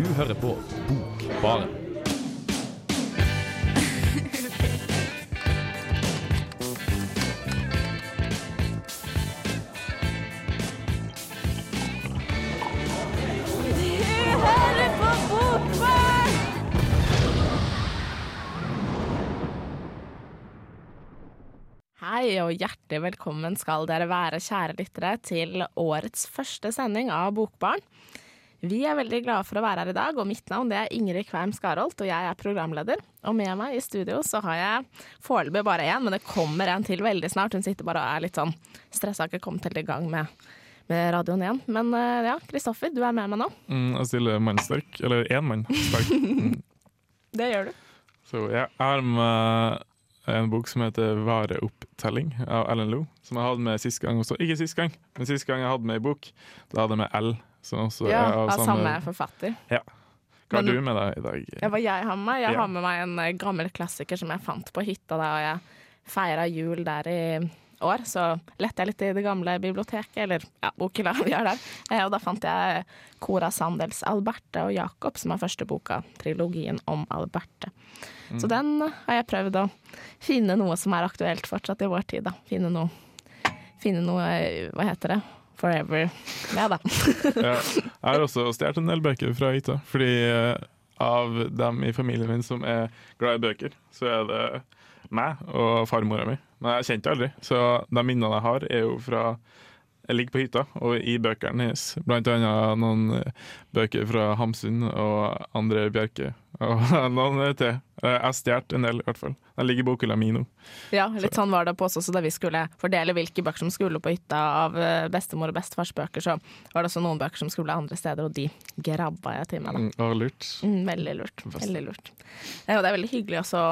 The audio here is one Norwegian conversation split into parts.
Du hører på Bokbaren. Hei og hjertelig velkommen skal dere være, kjære lyttere, til årets første sending av Bokbarn. Vi er veldig glade for å være her i dag, og mitt navn er Ingrid Kveim Skarholt, og jeg er programleder. Og med meg i studio så har jeg foreløpig bare én, men det kommer en til veldig snart. Hun sitter bare og er litt sånn stressa, har ikke kommet helt i gang med, med radioen igjen. Men eh, ja, Kristoffer, du er med meg nå. Mm, jeg stiller mannsterk, eller én mann sterk. Mm. Det gjør du. Så jeg er med en bok som heter 'Vareopptelling' av Ellen Loe. som jeg hadde med sist gang også. Ikke sist gang, men sist gang jeg hadde med ei bok, da hadde jeg med L. Som også Ja, er av samme forfatter. Hva har Men- du med deg i dag? Ja, hva jeg har med meg? Jeg Ja. har med meg en eh, gammel klassiker som jeg fant på hytta da jeg feira jul der i år. Så lette jeg litt i det gamle biblioteket, eller ja, bokhylla vi har der. Eh, Og da fant jeg Cora Sandels 'Alberte og Jakob', som er første boka, trilogien om Alberte. Så den har jeg prøvd å finne noe som er aktuelt fortsatt i vår tid, da. Finne noe, finne noe eh, Hva heter det? Forever. Ja da. Ja, jeg har også stjålet en del bøker fra hytta, fordi eh, av dem i familien min som er glad i bøker, så er det meg og farmora mi. Men jeg kjente aldri, så de minnene jeg har, er jo fra jeg ligger på hytta, og i bøkene hennes. Blant annet noen eh, bøker fra Hamsun og André Bjerke. Og noen til. Eh, Jeg har stjålet en del, i hvert fall. Den ligger i bokhylla mi nå. Ja, litt sånn var det på oss også da vi skulle fordele hvilke bøker som skulle på hytta av eh, bestemor og bestefars bøker. Så var det også noen bøker som skulle andre steder, og de grabba jeg til meg. da. Mm, lurt. Mm, veldig lurt. Veldig lurt. Ja, Og det er veldig hyggelig også.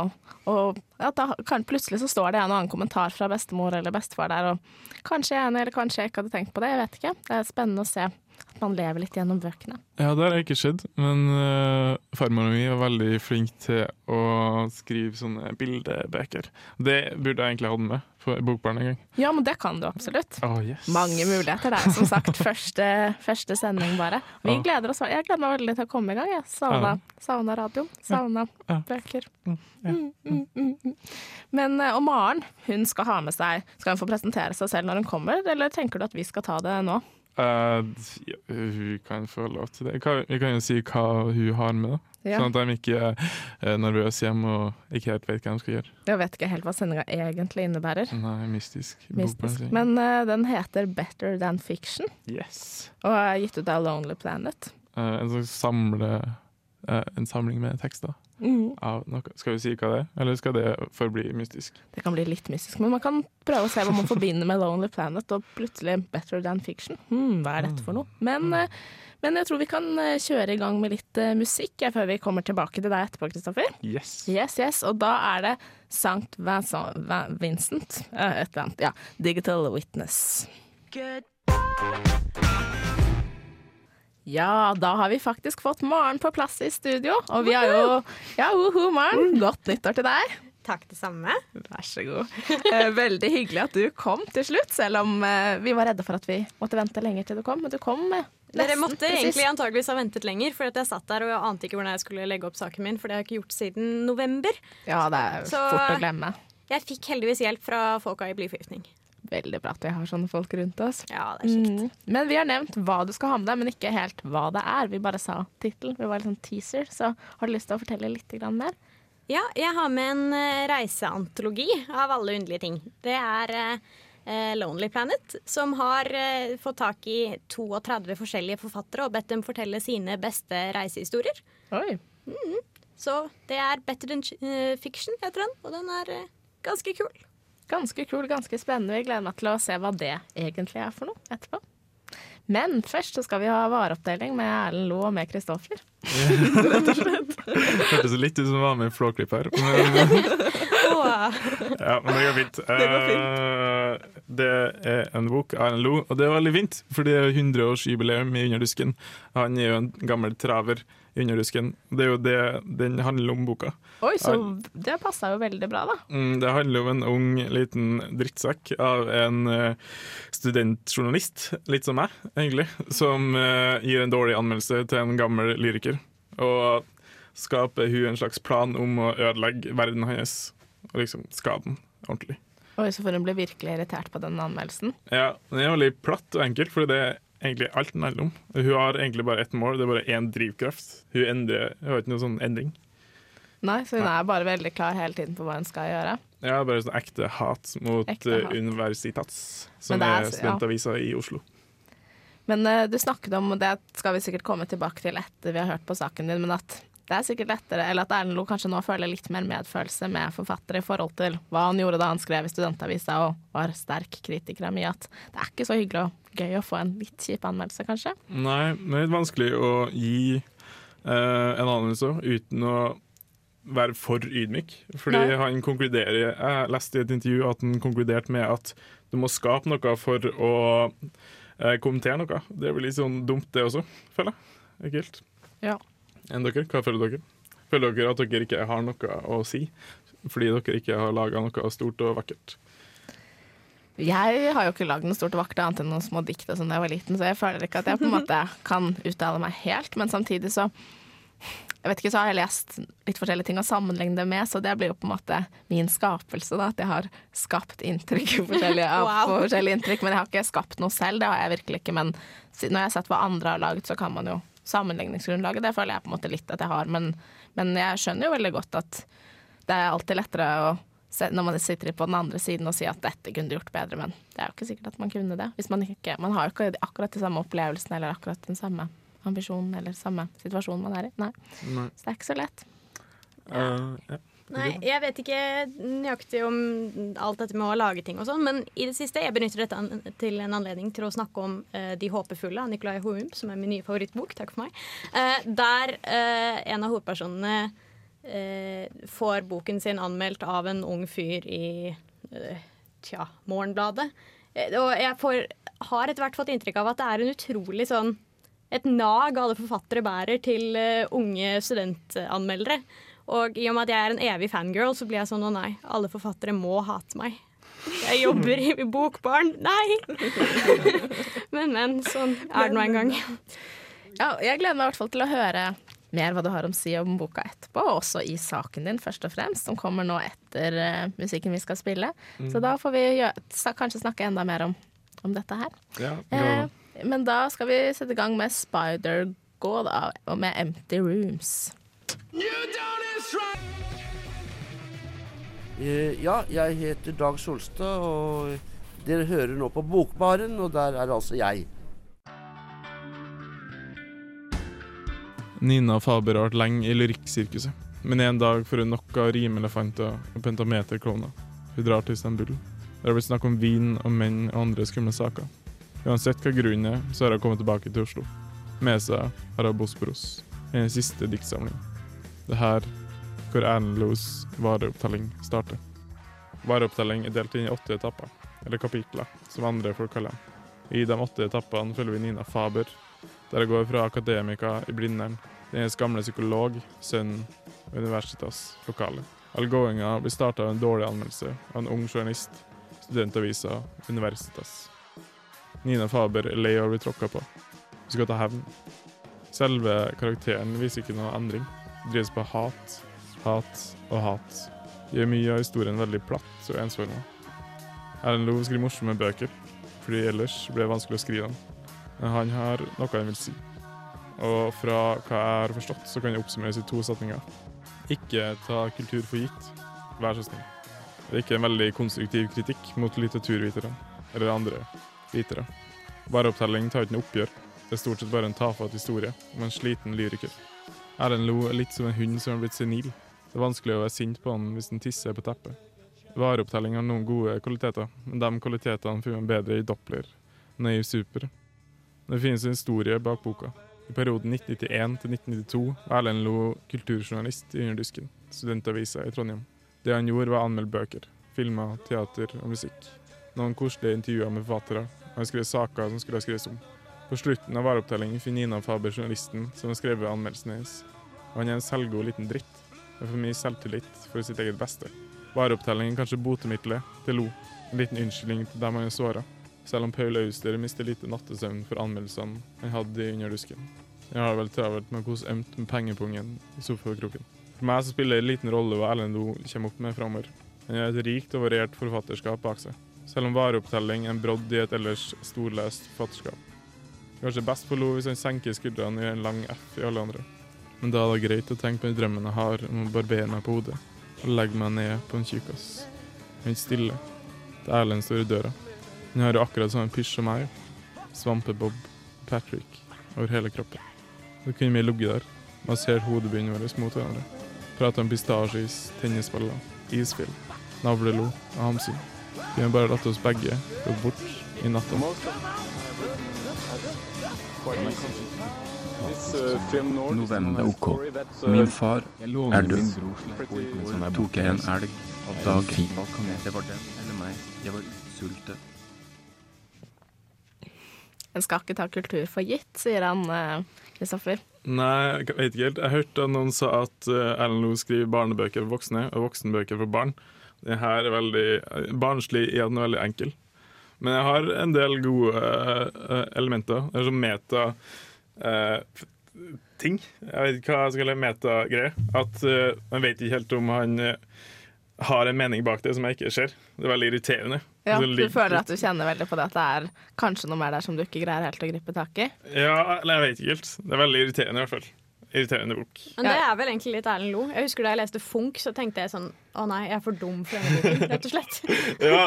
Og ja, da, kan, plutselig så står det en og annen kommentar fra bestemor eller bestefar der, og kanskje jeg er enig, eller kanskje jeg ikke hadde tenkt på det. Jeg vet ikke. Det er spennende å se at man lever litt gjennom bøkene. Ja, det har ikke skjedd, men uh, farmoren min var veldig flink til å skrive sånne bildebøker. Det burde jeg egentlig hatt med på bokbarn en gang. Ja, men det kan du absolutt. Oh, yes. Mange muligheter der, som sagt. Første, første sending, bare. Vi Ja. gleder oss. Jeg gleder meg veldig til å komme i gang. Jeg savna, savna radioen. Savna Ja. bøker. ja. Mm, mm, mm, mm. Men eh, og Maren, hun skal ha med seg Skal hun få presentere seg selv når hun kommer, eller tenker du at vi skal ta det nå? Eh, ja, hun kan få lov til det. Vi kan jo si hva hun har med, da. Ja. sånn at de ikke er nervøse hjemme og ikke helt vet hva de skal gjøre. Jeg vet ikke helt hva sendinga egentlig innebærer. Nei, mystisk. Mystisk. Men uh, den heter Better Than Fiction, Yes. og er gitt ut av Lonely Planet. Uh, en slags samle, eh, en samling med tekster av noe. Skal vi si hva det er, eller skal det forbli mystisk? Det kan bli litt mystisk, men man kan prøve å se hva man forbinder med Lonely Planet, og plutselig Better Than Fiction. Hmm, hva er dette for noe? Men, eh, men jeg tror vi kan eh, kjøre i gang med litt eh, musikk før vi kommer tilbake til deg etterpå, Kristoffer. Yes. Yes, yes, og da er det St. Vincent, Vin- Vincent et eller annet. Ja. Digital Witness. Ja, da har vi faktisk fått Maren på plass i studio. Og vi har jo Ja, uhu, Maren. Godt nyttår til deg. Takk, det samme. Vær så god. Eh, Veldig hyggelig at du kom til slutt, selv om eh, vi var redde for at vi måtte vente lenger til du kom. Men du kom nesten Dere måtte precis. egentlig antageligvis ha ventet lenger, for at jeg satt der og jeg ante ikke hvordan jeg skulle legge opp saken min, for det har jeg ikke gjort siden november. Ja, det er Så- fort å glemme. Jeg fikk heldigvis hjelp fra folka i blyforgiftning. Veldig bra at vi har sånne folk rundt oss. Ja, det er kjekt. Mm. Men vi har nevnt hva du skal ha med deg, men ikke helt hva det er. Vi bare sa tittelen. Vi var litt sånn teaser, så har du lyst til å fortelle litt mer? Ja, jeg har med en eh, reiseantologi av alle underlige ting. Det er eh, Lonely Planet, som har eh, fått tak i 32 forskjellige forfattere og bedt dem fortelle sine beste reisehistorier. Oi. Så det er Better Than eh, Fiction, heter den, og den er eh, ganske kul. Ganske kul, ganske spennende. Jeg gleder meg til å se hva det egentlig er for noe etterpå. Men først så skal vi ha vareoppdeling med Erlend Lo og med Kristoffer. Hørtes litt ut som det var med Flåklipp her. Men, ja, men det går fint. Eh, det er en bok av Erlend Lo, og det er veldig fint, for det er 100-årsjubileum i Underdusken. Han er jo en gammel traver i Underdusken. Det er jo det den handler om, boka. Oi, så det passa jo veldig bra, da. Mm, Det handler om en ung, liten drittsekk av en eh, studentjournalist, litt som meg, egentlig, som eh, gir en dårlig anmeldelse til en gammel lyriker. Og skaper hun en slags plan om å ødelegge verden hans, og liksom skade den ordentlig. Oi, så får hun bli virkelig irritert på den anmeldelsen. Ja, Den er veldig platt og enkelt, for det er egentlig alt den handler om. Hun har egentlig bare ett mål, det er bare én drivkraft. Hun endrer, hun har ikke noen sånn endring. Nei, så hun er bare veldig klar hele tiden på hva hun skal gjøre. Ja, bare sånn ekte hat mot Ekte hat. eh, Universitats, som er- er studentavisa i Oslo. Men uh, du snakket om, og det skal vi sikkert komme tilbake til etter vi har hørt på saken din, men at det er sikkert lettere, eller at Erlend Lo kanskje nå føler litt mer medfølelse med forfattere i forhold til hva han gjorde da han skrev i Studentavisa og var sterk kritiker av mye, at det er ikke så hyggelig og gøy å få en litt kjip anmeldelse, kanskje. Nei, det er litt vanskelig å gi eh, en anmeldelse uten å være for ydmyk. Fordi Nei. han konkluderer Jeg leste i et intervju at han konkluderte med at du må skape noe for å eh, kommentere noe. Det blir litt sånn dumt, det også, føler jeg. Ekkelt. Ja. Enn dere? Hva føler dere? Føler dere at dere ikke har noe å si fordi dere ikke har laga noe stort og vakkert? Jeg har jo ikke lagd noe stort og vakkert annet enn noen små dikt og sånn da jeg var liten, så jeg føler ikke at jeg på en måte kan uttale meg helt, men samtidig så jeg vet ikke, så har jeg lest litt forskjellige ting og sammenlignet det med, så det blir jo på en måte min skapelse. da, At jeg har skapt inntrykk forskjellige, Wow. forskjellige inntrykk. Men jeg har ikke skapt noe selv, det har jeg virkelig ikke. Men når jeg har sett hva andre har laget, så kan man jo Sammenligningsgrunnlaget, det føler jeg på en måte litt at jeg har. Men, men jeg skjønner jo veldig godt at det er alltid lettere å se, når man sitter på den andre siden og si at dette kunne du gjort bedre, men det er jo ikke sikkert at man kunne det. Hvis man ikke Man har jo ikke akkurat de samme opplevelsene eller akkurat den samme ambisjonen eller samme situasjonen man er i. Nei. Nei. Så det er ikke så lett. Eh, ja. Nei, jeg vet ikke nøyaktig om alt dette med å lage ting og sånn, men i det siste jeg benytter dette til en anledning til å snakke om uh, De håpefulle av Nicolai Houm, som er min nye favorittbok. Takk for meg. uh, der uh, en av hovedpersonene får boken sin anmeldt av en ung fyr i tja, Morgenbladet. Og jeg får, har etter hvert fått inntrykk av at det er en utrolig sånn et nag alle forfattere bærer til unge studentanmeldere. Og i og med at jeg er en evig fangirl, så blir jeg sånn å nei, alle forfattere må hate meg. Jeg jobber i Bokbarn. Nei! men, men. Sånn er det nå en gang. Ja, jeg gleder meg i hvert fall til å høre mer hva du har å si om boka etterpå, og også i saken din, først og fremst, som kommer nå etter uh, musikken vi skal spille. Så da får vi gjø- sa- kanskje snakke enda mer om, om dette her. Ja, Eh, men da skal vi sette i gang med Spider-Go, da, og med Empty Rooms. Eh, Ja, jeg heter Dag Solstad, og dere hører nå på Bokbaren, og der er altså jeg. Nina Faber har vært lenge i lyrikksirkuset, men en dag får hun nok av rimelefanter og pentameterklovner. Hun drar til Istanbul. Det har blitt snakk om vin og menn og andre skumle saker. Uansett hva grunnen er, så har hun kommet tilbake til Oslo. Med seg har hun Bosporos, hennes siste diktsamling. Det er her hvor Erlend Loes vareopptelling starter. Vareopptelling er delt inn i åtte etapper, eller kapitler, som andre folk kaller dem. I de åtte etappene følger vi Nina Faber, der hun går fra akademiker i Blindern hennes gamle psykolog, sønnen og universitas lokale. All gåinga blir starta av en dårlig anmeldelse av en ung journalist, studentavisa Universitas. Nina Faber er lei av å bli tråkka på. Hun skal ta hevn. Selve karakteren viser ikke noe endring. Drives på hat, hat og hat. Gjør mye av historien veldig platt og ensforma. Erlend Loe skriver morsomme bøker, fordi ellers blir det vanskelig å skrive dem. Men han har noe han vil si. Og fra hva jeg har forstått, så kan det oppsummeres i to setninger. Ikke ta kultur for gitt. Vær så snill. Det er ikke en veldig konstruktiv kritikk mot litteraturvitere eller andre vitere. Vareopptelling tar ikke noe oppgjør. Det er stort sett bare en tafatt historie om en sliten lyriker. Erlend Lo er litt som en hund som har blitt senil. Det er vanskelig å være sint på han hvis han tisser på teppet. Vareopptelling har noen gode kvaliteter, men de kvalitetene finner man bedre i Doppler, Naiv Super. Det finnes en historie bak boka. I perioden 1991 til 1992 var Erlend Lo kulturjournalist i Underdusken, studentavisa i Trondheim. Det han gjorde, var å anmelde bøker, filmer, teater og musikk. Noen koselige intervjuer med forfattere. Han skrev saker som skulle ha skrives om. På slutten av vareopptellingen finner Nina Faber journalisten som har skrevet anmeldelsen hennes. Og han er en selvgod liten dritt, med for mye selvtillit for sitt eget beste. Vareopptellingen kanskje botemiddelet til Lo. En liten unnskyldning til dem han er såra. Selv om Paul Auster mister lite nattesøvn for anmeldelsene han hadde i Underdusken. Jeg har vel travelt med å kose ømt med pengepungen i sofakroken. For meg så spiller det en liten rolle hva Erlend Lo kommer opp med framover. Han har et rikt og variert forfatterskap bak seg, selv om vareopptelling er en brodd i et ellers storlest forfatterskap. Kanskje best på Lo hvis han senker skuldrene gjør en lang F i alle andre. Men da er det greit å tenke på den drømmen jeg har om å barbere meg på hodet og legge meg ned på en tjukkas. Han stille. Det er Erlend står i døra. Han har jo akkurat samme pysj som meg. Svampebob, Patrick, over hele kroppen. Så kunne vi ligget der, massert hodebunnen vår mot hverandre. Prata om pistasjeis, tennisballer, isfyll, navlelo og hamsing. Vi har bare latt oss begge gå bort i natta. November OK. Min far er død. Tok jeg en elg av dagen. Det var den eller meg. Jeg var sulten. En skal ikke ta kultur for gitt, sier han Kristoffer. Nei, jeg vet ikke helt. Jeg hørte noen sa at Ellen Erlend Loe skriver barnebøker for voksne og voksenbøker for barn. Det her er veldig uh, barnslig i at den er veldig enkel. Men jeg har en del gode uh, elementer. Det er sånn meta ting. Jeg vet ikke hva jeg skal kalle meta-greie. At man vet ikke helt om han har en mening bak det som jeg ikke ser. Det er veldig irriterende. Ja, Du føler at du kjenner veldig på det at det er kanskje noe mer der som du ikke greier helt å gripe tak i? Ja, eller jeg vet ikke helt. Det er veldig irriterende i hvert fall. Irriterende bok. Men det er vel egentlig litt Erlend Lo. Jeg husker Da jeg leste Funk, så tenkte jeg sånn Å nei, jeg er for dum for denne boken, rett og slett. Ja,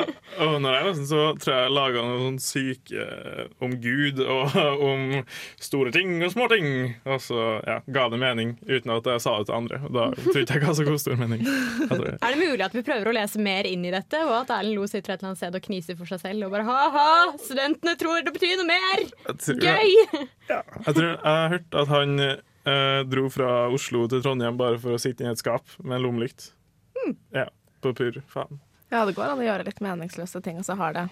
og når jeg leste så tror jeg jeg laga noe sånn syke eh, om Gud og om store ting og små ting. Og så ja, ga det mening uten at jeg sa det til andre. Og da tror ikke jeg ga så god stor mening. Jeg Er det mulig at vi prøver å lese mer inn i dette, og at Erlend Lo sitter et eller annet sted og kniser for seg selv og bare ha-ha, studentene tror det betyr noe mer! tror- Gøy! Ja, jeg tror jeg har hørt at han eh, dro fra Oslo til Trondheim bare for å sitte i et skap med en lommelykt. Ja, på pur faen. Ja, det går an å gjøre litt meningsløse ting, og så har det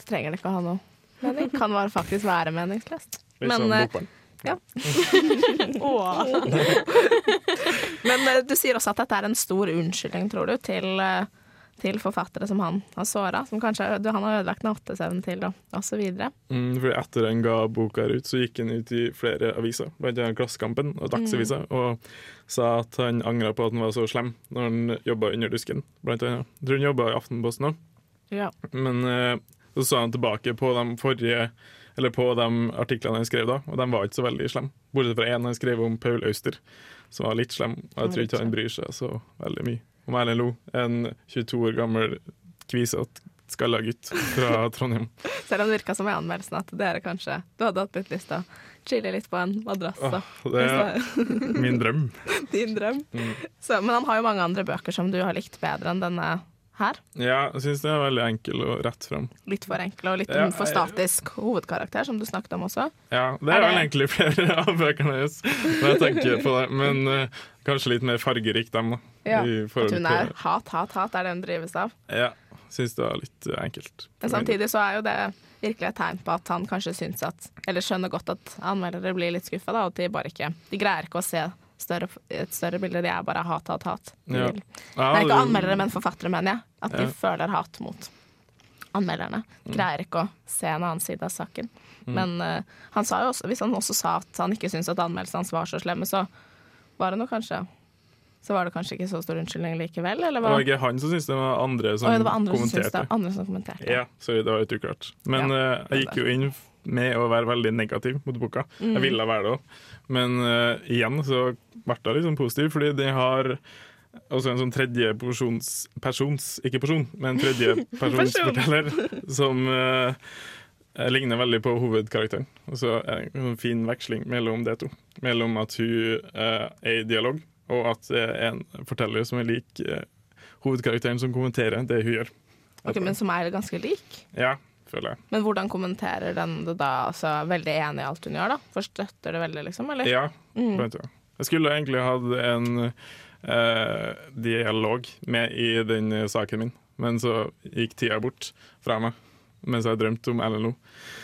Det trenger det ikke å ha noe mening. Kan bare faktisk være meningsløst. Men, sånn eh, bokbarn. Åh. Men eh, du sier også at dette er en stor unnskyldning, tror du, til, eh, til forfattere som han har såra, som kanskje du, han har ødelagt nattesøvnen til, og, videre. Mm, fordi etter han ga boka ut, så gikk han ut i flere aviser, bl.a. Klassekampen og Dagsavisa, og sa at han angra på at han var så slem når han jobba under dusken, blant annet. Jeg tror han jobba i Aftenposten òg, Ja. men så så han tilbake på de forrige eller på de artiklene han skrev da, og de var ikke så veldig slemme. Bortsett fra én han skrev om Paul Auster, som var litt slem. Og jeg tror ikke han bryr seg så veldig mye om Erlend Lo, en 22 år gammel kvisete skalla gutt fra Trondheim. Selv om det virka som i anmeldelsen at dere kanskje Du hadde hatt litt lyst til å chille litt på en madrass. Ah, det er min drøm. Din drøm. Mm. Så, men han har jo mange andre bøker som du har likt bedre enn denne her. Ja, jeg syns det er veldig enkel og rett fram. Litt for enkel og litt Ja, for statisk hovedkarakter, som du snakket om også. Ja, det Er er det- vel egentlig flere av bøkene hennes, når jeg tenker på det. Men uh, kanskje litt mer fargerikt, dem, da. Ja, At hun er hat, hat, hat er det hun drives av. Ja, syns det var litt eh, enkelt. Men samtidig så er jo det virkelig et tegn på at han kanskje syns at Eller skjønner godt at anmeldere blir litt skuffa, da, og at de bare ikke De greier ikke å se større, et større bilde. De er bare hat, hat, hat. Ja. Ja, Nei, ikke anmeldere, men forfattere, mener jeg. At de føler hat mot anmelderne. Greier ikke å se en annen side av saken. Mm. Men uh, han sa jo også, hvis han også sa at han ikke syntes at anmeldelsene hans var så slemme, så var det nå kanskje Så var det kanskje ikke så stor unnskyldning likevel, eller Det var ikke han som syntes det, var andre som ja, det var andre som det. Andre som kommenterte. Ja, sorry, det var litt uklart. Men Ja, uh, jeg gikk jo inn med å være veldig negativ mot boka. Mm. Jeg ville være det òg. Men uh, igjen så ble jeg liksom positiv, fordi de har også en sånn tredje persons, ikke person, men tredje personsforteller som uh, ligner veldig på hovedkarakteren. Og så er det en fin veksling mellom de to. Mellom at hun uh, er i dialog, og at det er en forteller som er lik eh, hovedkarakteren som kommenterer det hun gjør. Ok, men som er ganske lik. Ja, føler jeg. Men hvordan kommenterer den det da? Altså, veldig enig i alt hun gjør, da? Forstøtter det veldig, liksom? Eller? Ja, Mm. Jeg skulle egentlig hatt en eh, dialog med i den saken min, men så gikk tida bort fra meg mens jeg drømte om LLO.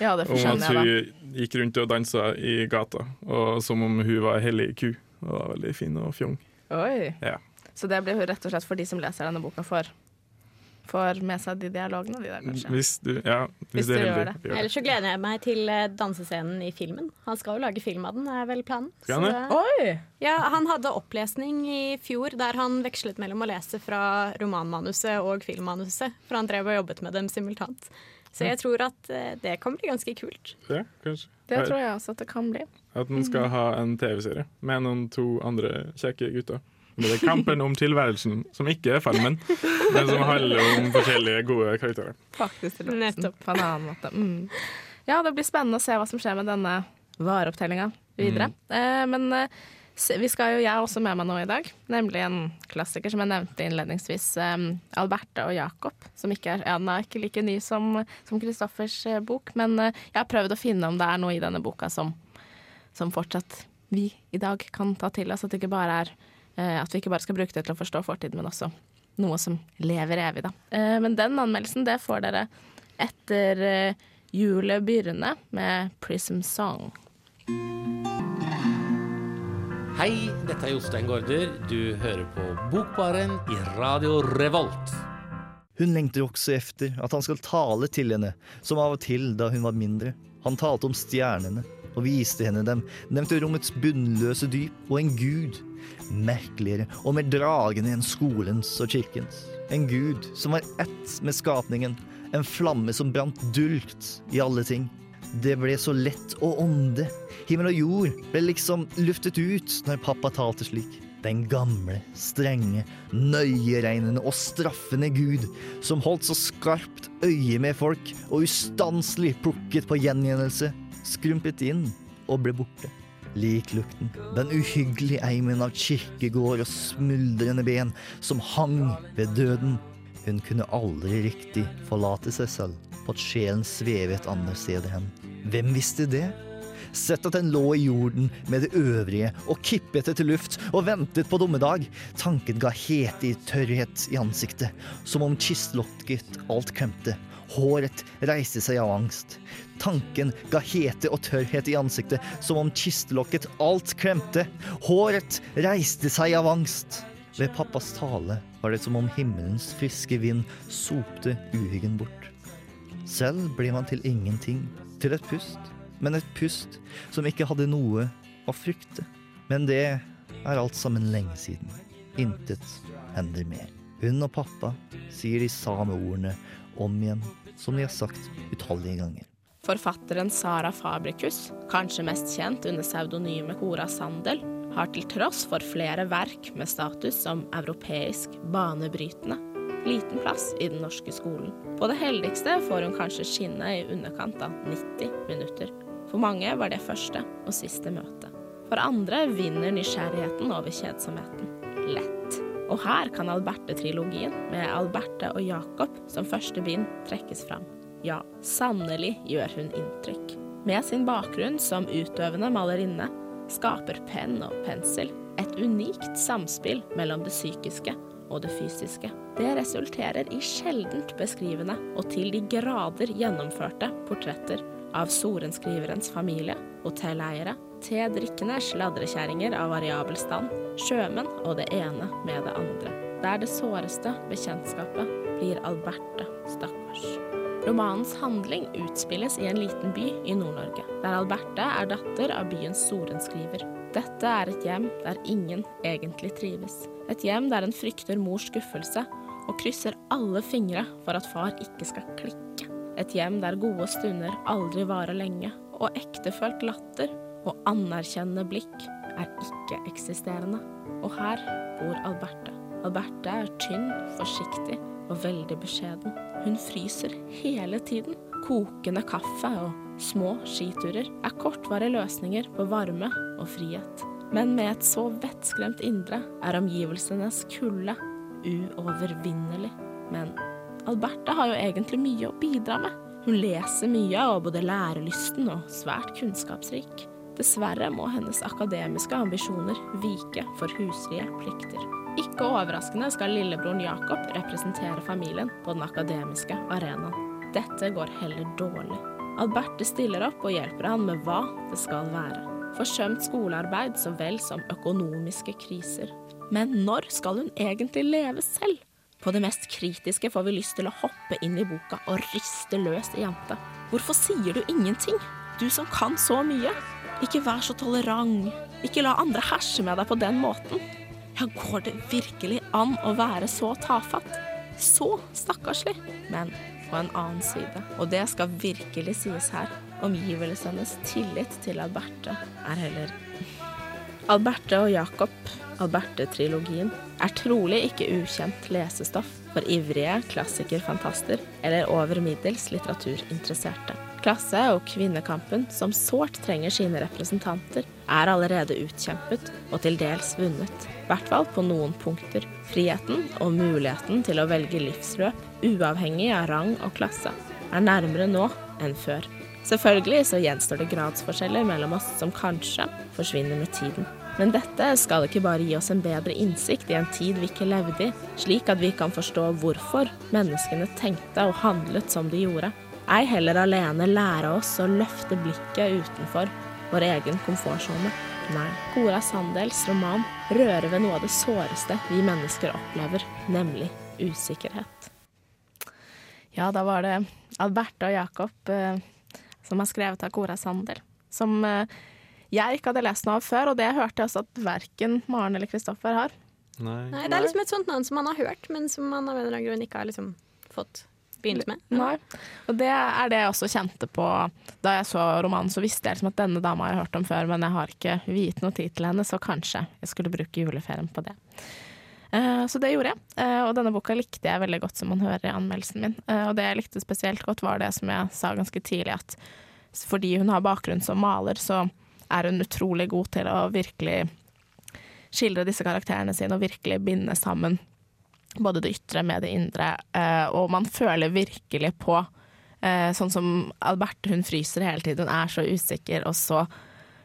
Ja, det Om at da. jeg, at hun gikk rundt og dansa i gata, og som om hun var hellig ku. Og var veldig fin og fjong. Oi. Ja. Så det blir hun rett og slett for de som leser denne boka, for får med seg de dialogene, de der, kanskje. Hvis du, ja, hvis Hvis du gjør det. Gjør det. Ellers så gleder jeg meg til eh, dansescenen i filmen. Han skal jo lage film av den, er vel planen. Skal han Så Oi! Ja, han hadde opplesning i fjor der han vekslet mellom å lese fra romanmanuset og filmmanuset, for han drev og jobbet med dem simultant. Så jeg tror at eh, det kan bli ganske kult. Ja, kanskje. Det tror jeg også at det kan bli. At den skal ha en TV-serie med noen to andre kjekke gutter. Det er Kampen om tilværelsen, som ikke er Farmen, men som handler om forskjellige gode karakterer. Faktisk til Nettopp. På en annen måte. Mm. Ja, det blir spennende å se hva som skjer med denne vareopptellinga videre. Eh, men eh, vi skal jo, jeg har også med meg noe i dag, nemlig en klassiker som jeg nevnte innledningsvis. Um, Alberte og Jakob. Som ikke er, ja, den er ikke like ny som som Kristoffers uh, bok, men uh, jeg har prøvd å finne om det er noe i denne boka som, som fortsatt vi i dag kan ta til oss. At, det ikke bare er, eh, at vi ikke bare skal bruke det til å forstå fortiden, men også noe som lever evig, da. Eh, men den anmeldelsen, det får dere etter eh, Julet begynne med Prism Song. Hei, dette er Jostein Gaarder. Du hører på Bokbaren i Radio Revolt. Hun lengter også efter at han skal tale til henne, som av og til da hun var mindre. Han talte om stjernene og viste henne dem, nevnte rommets bunnløse dyp og en gud. Merkeligere og mer dragende enn skolens og kirkens. En gud som var ett med skapningen, en flamme som brant dulgt i alle ting. Det ble så lett å ånde. Himmel og jord ble liksom luftet ut når pappa talte slik. Den gamle, strenge, nøyeregnende og straffende Gud, som holdt så skarpt øye med folk og ustanselig plukket på gjengjeldelse, skrumpet inn og ble borte. Liklukten, den uhyggelige eimen av kirkegård og smuldrende ben som hang ved døden. Hun kunne aldri riktig forlate seg selv på at sjelen svevet andre steder hen. Hvem visste det? Sett at den lå i jorden med det øvrige og kippet etter luft og ventet på dommedag. Tanken ga hete i tørrhet i ansiktet, som om kistlokket alt kremte. Håret reiste seg av angst. Tanken ga hete og tørrhet i ansiktet, som om kistelokket alt klemte. Håret reiste seg av angst. Ved pappas tale var det som om himmelens friske vind sopte uhyggen bort. Selv ble man til ingenting, til et pust, men et pust som ikke hadde noe å frykte. Men det er alt sammen lenge siden. Intet hender mer. Hun og pappa sier de samme ordene om igjen, som de har sagt utallige ganger. Forfatteren Sara Fabricus, kanskje mest kjent under pseudonymet Cora Sandel, har til tross for flere verk med status som europeisk banebrytende liten plass i den norske skolen. På det heldigste får hun kanskje skinne i underkant av 90 minutter. For mange var det første og siste møte. For andre vinner nysgjerrigheten over kjedsomheten. Lett. Og her kan Alberte-trilogien med Alberte og Jakob som første bind trekkes fram. Ja, sannelig gjør hun inntrykk. Med sin bakgrunn som utøvende malerinne skaper penn og pensel et unikt samspill mellom det psykiske og det fysiske. Det resulterer i sjeldent beskrivende og til de grader gjennomførte portretter av sorenskriverens familie, hotelleiere, tedrikkende sladrekjerringer av variabel stand, sjømenn og det ene med det andre. Der det såreste bekjentskapet blir Alberte, stakkars. Romanens handling utspilles i en liten by i Nord-Norge, der Alberte er datter av byens sorenskriver. Dette er et hjem der ingen egentlig trives. Et hjem der en frykter mors skuffelse og krysser alle fingre for at far ikke skal klikke. Et hjem der gode stunder aldri varer lenge, og ektefølt latter og anerkjennende blikk er ikke-eksisterende. Og her bor Alberte. Alberte er tynn, forsiktig og veldig beskjeden. Hun fryser hele tiden. Kokende kaffe og små skiturer er kortvarige løsninger på varme og frihet. Men med et så vettskremt indre er omgivelsenes kulde uovervinnelig. Men Alberte har jo egentlig mye å bidra med. Hun leser mye og både lærelysten og svært kunnskapsrik. Dessverre må hennes akademiske ambisjoner vike for huslige plikter. Ikke overraskende skal lillebroren Jakob representere familien på den akademiske arenaen. Dette går heller dårlig. Alberte stiller opp og hjelper han med hva det skal være. Forsømt skolearbeid så vel som økonomiske kriser. Men når skal hun egentlig leve selv? På det mest kritiske får vi lyst til å hoppe inn i boka og riste løs i jenta. Hvorfor sier du ingenting? Du som kan så mye. Ikke vær så tolerant. Ikke la andre herse med deg på den måten. Ja, går det virkelig an å være så tafatt? Så stakkarslig. Men på en annen side, og det skal virkelig sies her, omgivelsenes tillit til Alberte er heller Alberte og Jacob, Alberte-trilogien, er trolig ikke ukjent lesestoff for ivrige klassikerfantaster eller over middels litteraturinteresserte. Klasse- og kvinnekampen, som sårt trenger sine representanter, er allerede utkjempet og til dels vunnet. I hvert fall på noen punkter. Friheten og muligheten til å velge livsløp, uavhengig av rang og klasse, er nærmere nå enn før. Selvfølgelig så gjenstår det gradsforskjeller mellom oss som kanskje forsvinner med tiden. Men dette skal ikke bare gi oss en bedre innsikt i en tid vi ikke levde i, slik at vi kan forstå hvorfor menneskene tenkte og handlet som de gjorde. Ei heller alene lære oss å løfte blikket utenfor vår egen komfortsone. Nei, Cora Sandels roman rører ved noe av det såreste vi mennesker opplever, nemlig usikkerhet. Ja, da var det Alberte og Jakob eh, som har skrevet av Cora Sandel. Som eh, jeg ikke hadde lest noe av før, og det hørte jeg også at verken Maren eller Kristoffer har. Nei. Nei, det er liksom et sånt navn som man har hørt, men som man av en eller annen grunn ikke har liksom fått begynt med. Nei. Og det er det jeg også kjente på da jeg så romanen. Så visste jeg liksom at denne dama har jeg hørt om før, men jeg har ikke viet noe tid til henne, så kanskje jeg skulle bruke juleferien på det. Eh, Så det gjorde jeg, Eh, og denne boka likte jeg veldig godt, som man hører i anmeldelsen min. Eh, Og det jeg likte spesielt godt, var det som jeg sa ganske tidlig, at fordi hun har bakgrunn som maler, så er hun utrolig god til å virkelig skildre disse karakterene sine og virkelig binde sammen både det ytre med det indre. eh, Og man føler virkelig på eh, Sånn som Alberte, hun fryser hele tiden, hun er så usikker, og så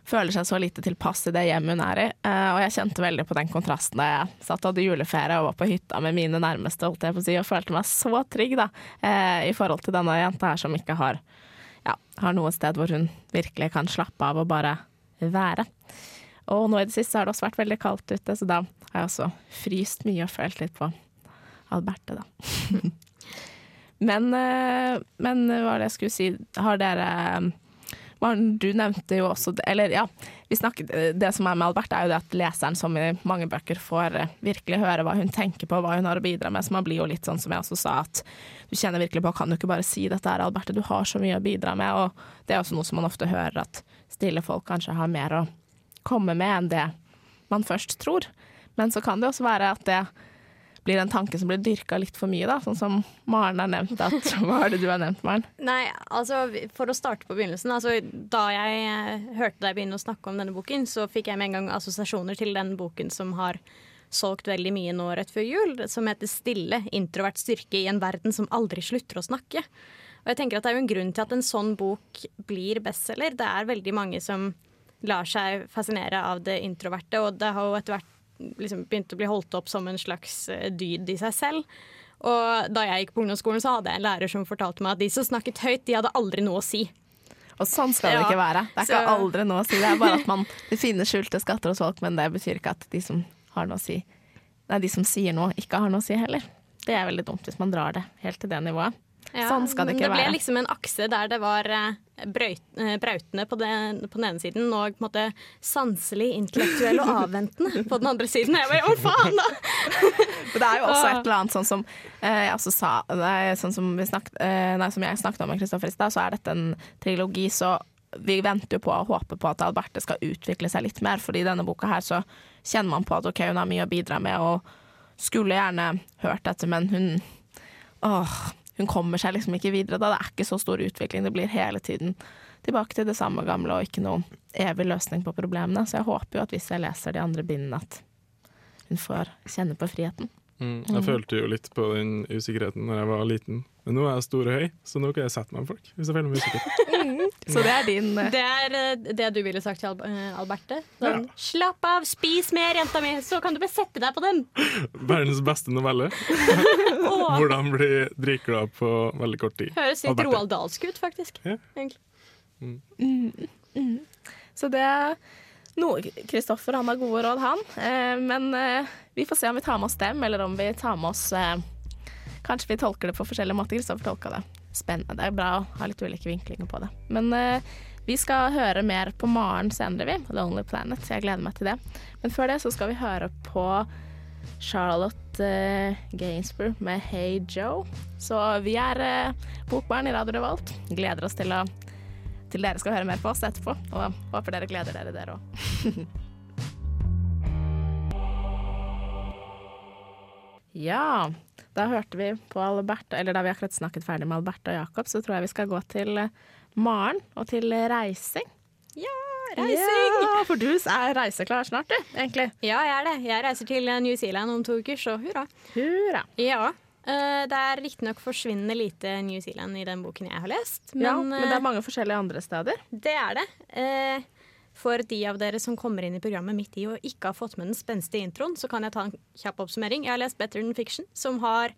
føler seg så lite tilpass i det hjemmet hun er i. Eh, Og jeg kjente veldig på den kontrasten da jeg satt og hadde juleferie og var på hytta med mine nærmeste, holdt jeg på å si, og følte meg så trygg da, i forhold til denne jenta her som ikke har, ja, har noe sted hvor hun virkelig kan slappe av og bare være. Og nå i det siste har det også vært veldig kaldt ute, så da har jeg også fryst mye og følt litt på Alberte, da. men, eh, men hva var det jeg skulle si? Har dere Maren, du nevnte jo også Eller ja, vi snakket, det som er med Alberte, er jo det at leseren, som i mange bøker, får eh, virkelig høre hva hun tenker på, hva hun har å bidra med. Så man blir jo litt sånn som jeg også sa, at du kjenner virkelig på Kan du ikke bare si dette her, Alberte, du har så mye å bidra med. Og det er også noe som man ofte hører, at stille folk kanskje har mer å komme med enn det man først tror. Men så kan det også være at det blir en tanke som blir dyrka litt for mye, da. Sånn som Maren har nevnt. At, hva er det du har nevnt, Maren? Nei, altså for å starte på begynnelsen. Altså, da jeg eh, hørte deg begynne å snakke om denne boken, så fikk jeg med en gang assosiasjoner til den boken som har solgt veldig mye nå rett før jul, som heter 'Stille introvert styrke i en verden som aldri slutter å snakke'. Og jeg tenker at Det er jo en grunn til at en sånn bok blir bestselger. Det er veldig mange som lar seg fascinere av det introverte, og det har jo etter hvert liksom begynte å bli holdt opp som en slags eh, dyd i seg selv. Og da jeg gikk på ungdomsskolen, så hadde jeg en lærer som fortalte meg at de som snakket høyt, de hadde aldri noe å si. Og sånn skal det Ja, ikke være. Det er ikke aldri noe å si. Det er bare at man det finner skjulte skatter hos folk, men det betyr ikke at de som har noe å si Nei, de som sier noe, ikke har noe å si heller. Det er veldig dumt hvis man drar det helt til det nivået. Ja, sånn skal det ikke det ble være. liksom en akse der det var eh, brøyt, eh, brautende på den, på den ene siden og på en måte sanselig, intellektuell og avventende på den andre siden. Jeg bare, hva faen da? Det er jo også et eller annet sånn som eh, jeg også sa Sånn som, vi snakket, nei, som jeg snakket om med Kristoffer i stad, så er dette en trilogi, så vi venter jo på og håper på at Alberte skal utvikle seg litt mer, fordi i denne boka her så kjenner man på at ok, hun har mye å bidra med, og skulle gjerne hørt dette, men hun åh, hun kommer seg liksom ikke videre da. Det er ikke så stor utvikling. Det blir hele tiden tilbake til det samme gamle og ikke noen evig løsning på problemene. Så jeg håper jo at hvis jeg leser de andre bindene, at hun får kjenne på friheten. Mm, jeg følte jo litt på den usikkerheten når jeg var liten. Men nå er jeg stor og høy, så nå kan jeg sette meg med folk. Hvis jeg føler meg usikker. Så det er din uh... Det er uh, det du ville sagt til Al eh, Alberte. Sånn, Slapp av, spis mer, jenta mi, så kan du bare sette deg på den. Verdens beste novelle. Hvordan bli dritglad på veldig kort tid. høres litt Roald Dahlsk ut, faktisk. Ja. Mm. Så det Kristoffer han har gode råd, han. Eh, men eh, vi får se om vi tar med oss dem, eller om vi tar med oss eh, Kanskje vi tolker det på forskjellige måter. Kristoffer tolka det spennende. Det er bra å ha litt ulike vinklinger på det. Men eh, vi skal høre mer på Maren senere, vi. Lonely Planet. Jeg gleder meg til det. Men før det så skal vi høre på Charlotte eh, Gainsborough med Hey Joe. Så vi er eh, bokbarn i Radio Revolt. Gleder oss til, å, til dere skal høre mer på oss etterpå. Og håper dere gleder dere, dere òg. Ja, da hørte vi på Alberta, eller da vi akkurat snakket ferdig med Alberta og Jakob, så tror jeg vi skal gå til eh, Maren og til reising. Ja, reising! Ja, for du er reiseklar snart, du, egentlig. Ja, jeg er det. Jeg reiser til New Zealand om to uker, så hurra. Hurra. Ja. Eh, Det er riktignok forsvinnende lite New Zealand i den boken jeg har lest. Men, ja, men det eh, er mange forskjellige andre steder. det er det. Eh, For de av dere som kommer inn i programmet midt i og ikke har fått med den spenstige introen, så kan jeg ta en kjapp oppsummering. Jeg har lest Better Than Fiction, som, har,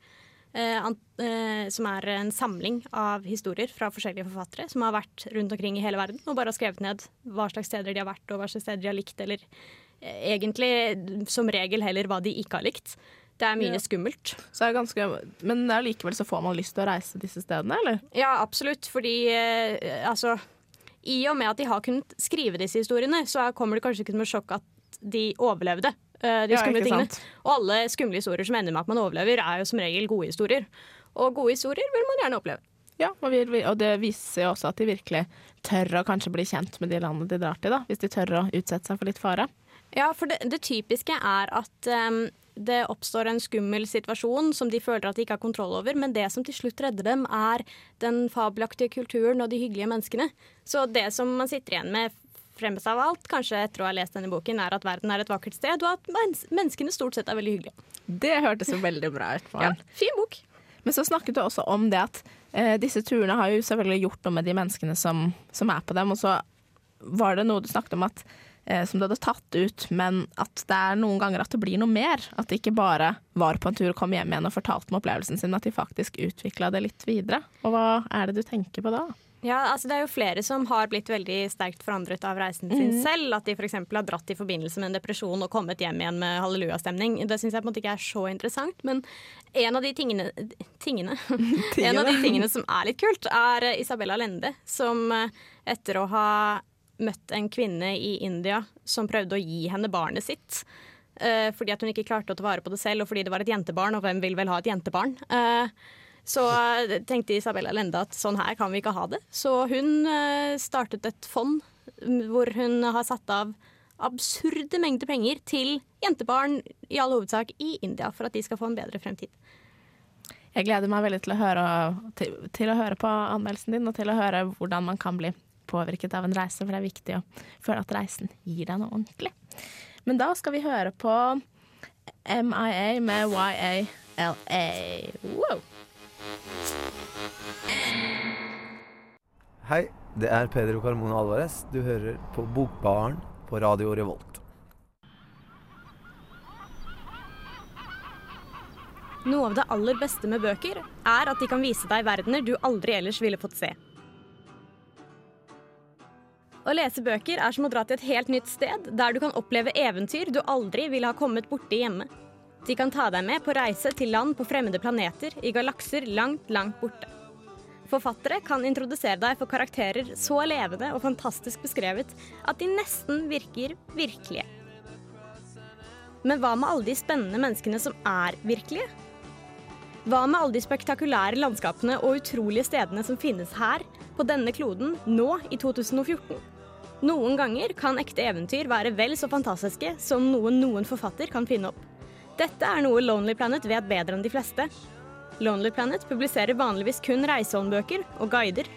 eh, eh, som er en samling av historier fra forskjellige forfattere som har vært rundt omkring i hele verden og bare har skrevet ned hva slags steder de har vært og hva slags steder de har likt, eller eh, egentlig som regel heller hva de ikke har likt. Det er mye Ja. skummelt. Så er det ganske, men allikevel så får man lyst til å reise disse stedene, eller? Ja, absolutt. Fordi eh, altså I og med at de har kunnet skrive disse historiene, så er- kommer det kanskje ikke som et sjokk at de overlevde eh, de skumle ja, tingene. sant? Og alle skumle historier som ender med at man overlever, er jo som regel gode historier. Og gode historier vil man gjerne oppleve. Ja, og, vi, og det viser jo også at de virkelig tør å kanskje bli kjent med de landene de drar til, da, hvis de tør å utsette seg for litt fare. Ja, for det, det typiske er at em, det oppstår en skummel situasjon som de føler at de ikke har kontroll over, men det som til slutt redder dem, er den fabelaktige kulturen og de hyggelige menneskene. Så det som man sitter igjen med fremmest av alt, kanskje etter å ha lest denne boken, er at verden er et vakkert sted, og at mens menneskene stort sett er veldig hyggelige. Det hørtes jo veldig bra ut. Ja, fin bok. Men så snakket du også om det at eh, disse turene har jo selvfølgelig gjort noe med de menneskene som, som er på dem, og så var det noe du snakket om at som du hadde tatt ut, men at det er noen ganger at det blir noe mer. At de ikke bare var på en tur og kom hjem igjen og fortalte om opplevelsen sin, at de faktisk utvikla det litt videre. Og hva er det du tenker på da? Ja, altså Det er jo flere som har blitt veldig sterkt forandret av reisen sin selv. At de f.eks. har dratt i forbindelse med en depresjon og kommet hjem igjen med hallelujastemning. Det syns jeg på en måte ikke er så interessant. Men en av de tingene, tingene. En av de tingene som er litt kult, er eh, Isabella Lende, som eh, etter å ha møtt en kvinne i India som prøvde å gi henne barnet sitt. eh, fordi at hun ikke klarte å ta vare på det selv, og fordi det var et jentebarn, og hvem vil vel ha et jentebarn? Eh, så tenkte Isabella Lende at sånn her kan vi ikke ha det. Så hun eh, startet et fond hvor hun har satt av absurde mengder penger til jentebarn, i all hovedsak i India, for at de skal få en bedre fremtid. Jeg gleder meg veldig til å høre, til, til å høre på anmeldelsen din, og til å høre hvordan man kan bli påvirket av en reise, for det er viktig å føle at reisen gir deg noe ordentlig. Men da skal vi høre på MIA med YALA. Wow. Hei, det er Pedro Carmona Alvarez. Du hører på Bokbaren på Radio Revolt. Noe av det aller beste med bøker er at de kan vise deg verdener du aldri ellers ville fått se. Å lese bøker er som å dra til et helt nytt sted, der du kan oppleve eventyr du aldri ville ha kommet borti hjemme. De kan ta deg med på reise til land på fremmede planeter, i galakser langt, langt borte. Forfattere kan introdusere deg for karakterer så levende og fantastisk beskrevet at de nesten virker virkelige. Men hva med alle de spennende menneskene som er virkelige? Hva med alle de spektakulære landskapene og utrolige stedene som finnes her, på denne kloden, nå i 2014? Noen ganger kan ekte eventyr være vel så fantastiske som noe noen forfatter kan finne opp. Dette er noe Lonely Planet vet bedre enn de fleste. Lonely Planet publiserer vanligvis kun reisehåndbøker og guider.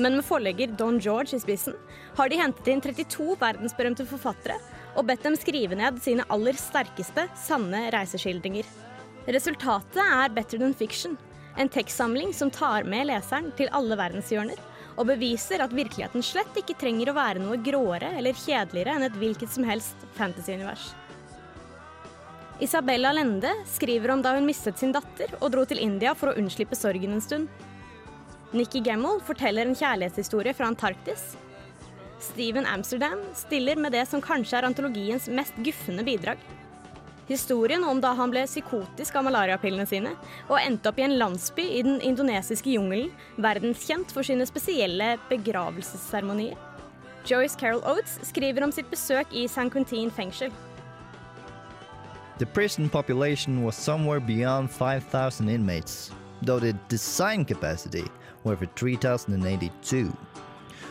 Men med forlegger Don George i spissen har de hentet inn 32 verdensberømte forfattere og bedt dem skrive ned sine aller sterkeste, sanne reiseskildringer. Resultatet er Better Than Fiction, en tekstsamling som tar med leseren til alle verdenshjørner, og beviser at virkeligheten slett ikke trenger å være noe gråere eller kjedeligere enn et hvilket som helst fantasyunivers. Isabella Lende skriver om da hun mistet sin datter og dro til India for å unnslippe sorgen en stund. Nikki Gemmel forteller en kjærlighetshistorie fra Antarktis. Steven Amsterdam stiller med det som kanskje er antologiens mest guffende bidrag. Historien om da han ble psykotisk av malariapillene sine og endte opp i en landsby i den indonesiske jungelen, verdenskjent for sine spesielle begravelsesseremonier. Joyce Carol Oates skriver om sitt besøk i San Quentin fengsel. The prison population was somewhere beyond 5,000 inmates, though the design capacity were for 3,082.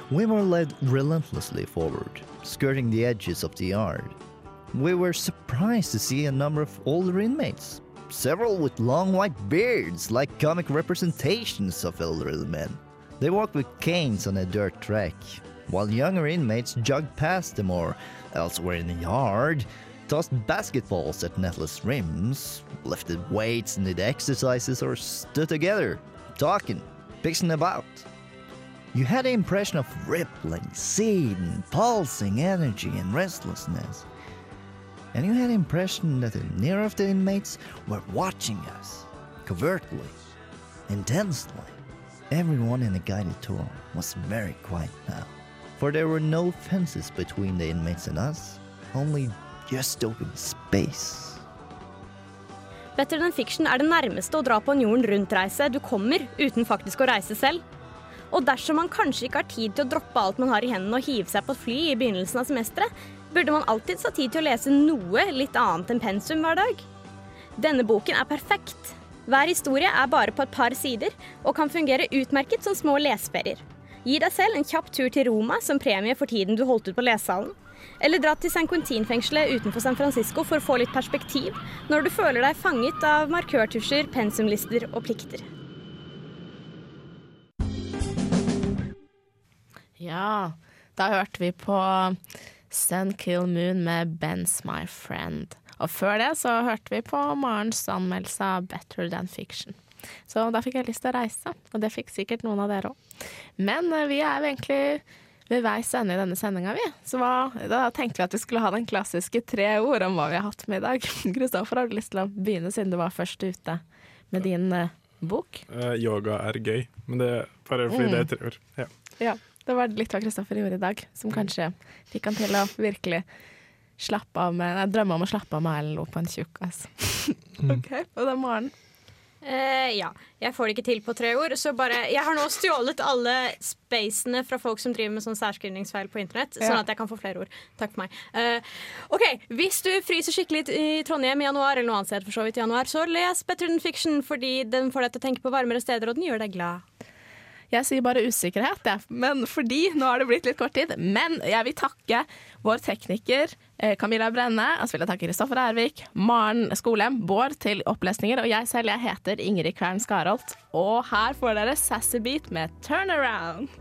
We were led relentlessly forward, skirting the edges of the yard. We were surprised to see a number of older inmates, several with long white beards like comic representations of elderly men. They walked with canes on a dirt track, while younger inmates jogged past them or elsewhere in the yard, tossed basketballs at netless rims, lifted weights and did exercises or stood together, talking, pissing about. You had the impression of rippling, seething, pulsing energy and restlessness. And you had the impression that the near of the inmates were watching us, covertly, intensely. Everyone in the guided tour was very quiet now, for there were no fences between the inmates and us, only just open space. Better Than Fiction er det nærmeste å dra på en jorden rundt-reise du kommer uten faktisk å reise selv. Og dersom man kanskje ikke har tid til å droppe alt man har i hendene og hive seg på et fly i begynnelsen av semesteret, burde man alltids ha tid til å lese noe litt annet enn pensum hver dag. Denne boken er perfekt. Hver historie er bare på et par sider og kan fungere utmerket som små leseferier. Gi deg selv en kjapp tur til Roma som premie for tiden du holdt ut på lesesalen. Eller dra til San Quentin-fengselet utenfor San Francisco for å få litt perspektiv når du føler deg fanget av markørtusjer, pensumlister og plikter. Ja, da hørte vi på Sun Kill Moon med Ben's My Friend. Og før det så hørte vi på Marens anmeldelse av Better Than Fiction. Så da fikk jeg lyst til å reise, og det fikk sikkert noen av dere òg. Men eh, vi er jo egentlig ved veis ende i denne sendinga, vi. Så hva, da tenkte vi at vi skulle ha den klassiske tre ord om hva vi har hatt med i dag. Kristoffer, har du lyst til å begynne, siden du var først ute med din uh, bok? Uh, yoga er gøy, men det er bare fordi Mm. det er tre ord. Ja. Ja, det var litt hva Kristoffer gjorde i dag, som kanskje fikk han til å virkelig slappe av med Nei, drømme om å slappe av med Erlend Loe på en tjukkas. OK, og det er Maren. Eh, ja. Jeg får det ikke til på tre ord. Så bare Jeg har nå stjålet alle spacene fra folk som driver med sånn særskrivningsfeil på internett, Ja. sånn at jeg kan få flere ord. Takk for meg. Eh, OK, hvis du fryser skikkelig i Trondheim i januar, eller noe annet sted for så vidt i januar, så les Better Than Fiction, fordi den får deg til å tenke på varmere steder, og den gjør deg glad. Jeg sier bare usikkerhet, jeg. Men fordi nå har det blitt litt kort tid. Men jeg vil takke vår tekniker eh, Camilla Brenne. Og så vil jeg takke Kristoffer Ervik, Maren Skolem, Bård til opplesninger. Og jeg selv, jeg heter Ingrid Kvern Skarholt. Og her får dere Sassy Beat med Turnaround.